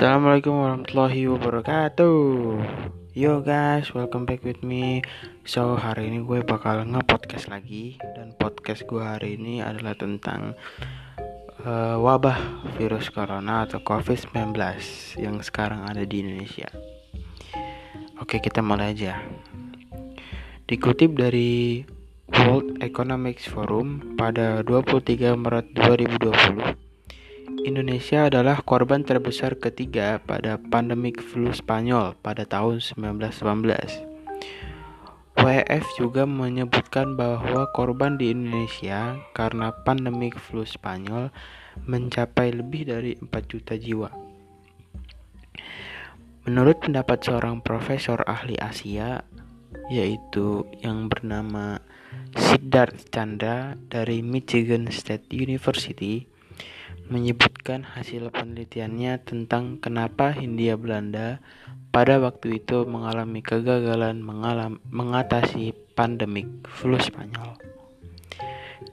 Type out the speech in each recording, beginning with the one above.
Assalamualaikum warahmatullahi wabarakatuh. Yo guys, welcome back with me. So hari ini gue bakal nge-podcast lagi. Dan podcast gue hari ini adalah tentang uh, Wabah virus corona atau covid-19 Yang sekarang ada di Indonesia. Oke kita mulai aja. Dikutip dari World Economic Forum pada 23 Maret 2020 Indonesia adalah korban terbesar ketiga pada pandemik flu Spanyol pada tahun 1919. WF juga menyebutkan bahwa korban di Indonesia karena pandemik flu Spanyol mencapai lebih dari 4 juta jiwa. Menurut pendapat seorang profesor ahli Asia, yaitu yang bernama Siddharth Chandra dari Michigan State University, menyebutkan hasil penelitiannya tentang kenapa Hindia Belanda pada waktu itu mengalami kegagalan mengalam, mengatasi pandemik flu Spanyol.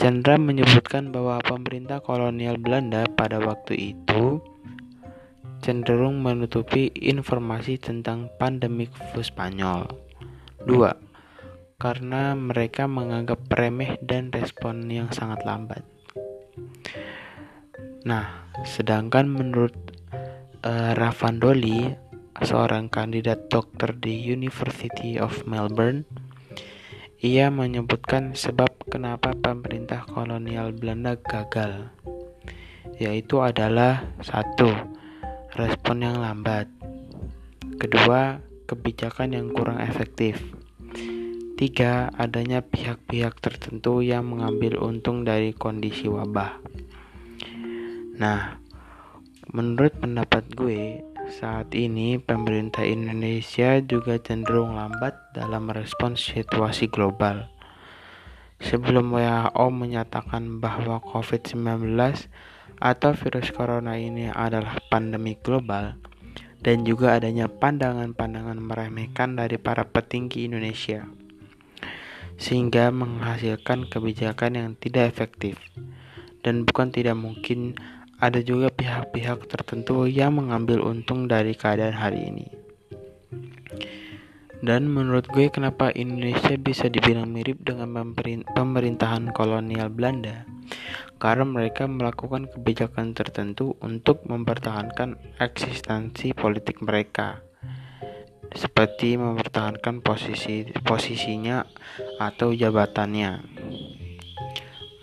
Chandra menyebutkan bahwa pemerintah kolonial Belanda pada waktu itu cenderung menutupi informasi tentang pandemik flu Spanyol. 2. Karena mereka menganggap remeh dan respon yang sangat lambat. Nah, sedangkan menurut uh, Ravandoli, seorang kandidat dokter di University of Melbourne, ia menyebutkan sebab kenapa pemerintah kolonial Belanda gagal, yaitu adalah satu, respon yang lambat, kedua, kebijakan yang kurang efektif, tiga, adanya pihak-pihak tertentu yang mengambil untung dari kondisi wabah. Nah, menurut pendapat gue, saat ini pemerintah Indonesia juga cenderung lambat dalam merespons situasi global. Sebelum WHO menyatakan bahwa COVID-19 atau virus corona ini adalah pandemi global dan juga adanya pandangan-pandangan meremehkan dari para petinggi Indonesia sehingga menghasilkan kebijakan yang tidak efektif dan bukan tidak mungkin ada juga pihak-pihak tertentu yang mengambil untung dari keadaan hari ini. Dan menurut gue kenapa Indonesia bisa dibilang mirip dengan pemerintahan kolonial Belanda? Karena mereka melakukan kebijakan tertentu untuk mempertahankan eksistensi politik mereka. Seperti mempertahankan posisi posisinya atau jabatannya.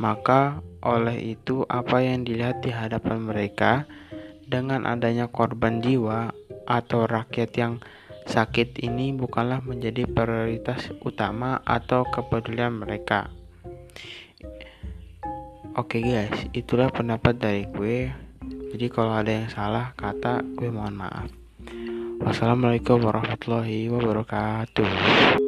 Maka oleh itu, apa yang dilihat di hadapan mereka dengan adanya korban jiwa atau rakyat yang sakit ini bukanlah menjadi prioritas utama atau kepedulian mereka. Oke guys, itulah pendapat dari gue. Jadi kalau ada yang salah kata, gue mohon maaf. Wassalamualaikum warahmatullahi wabarakatuh.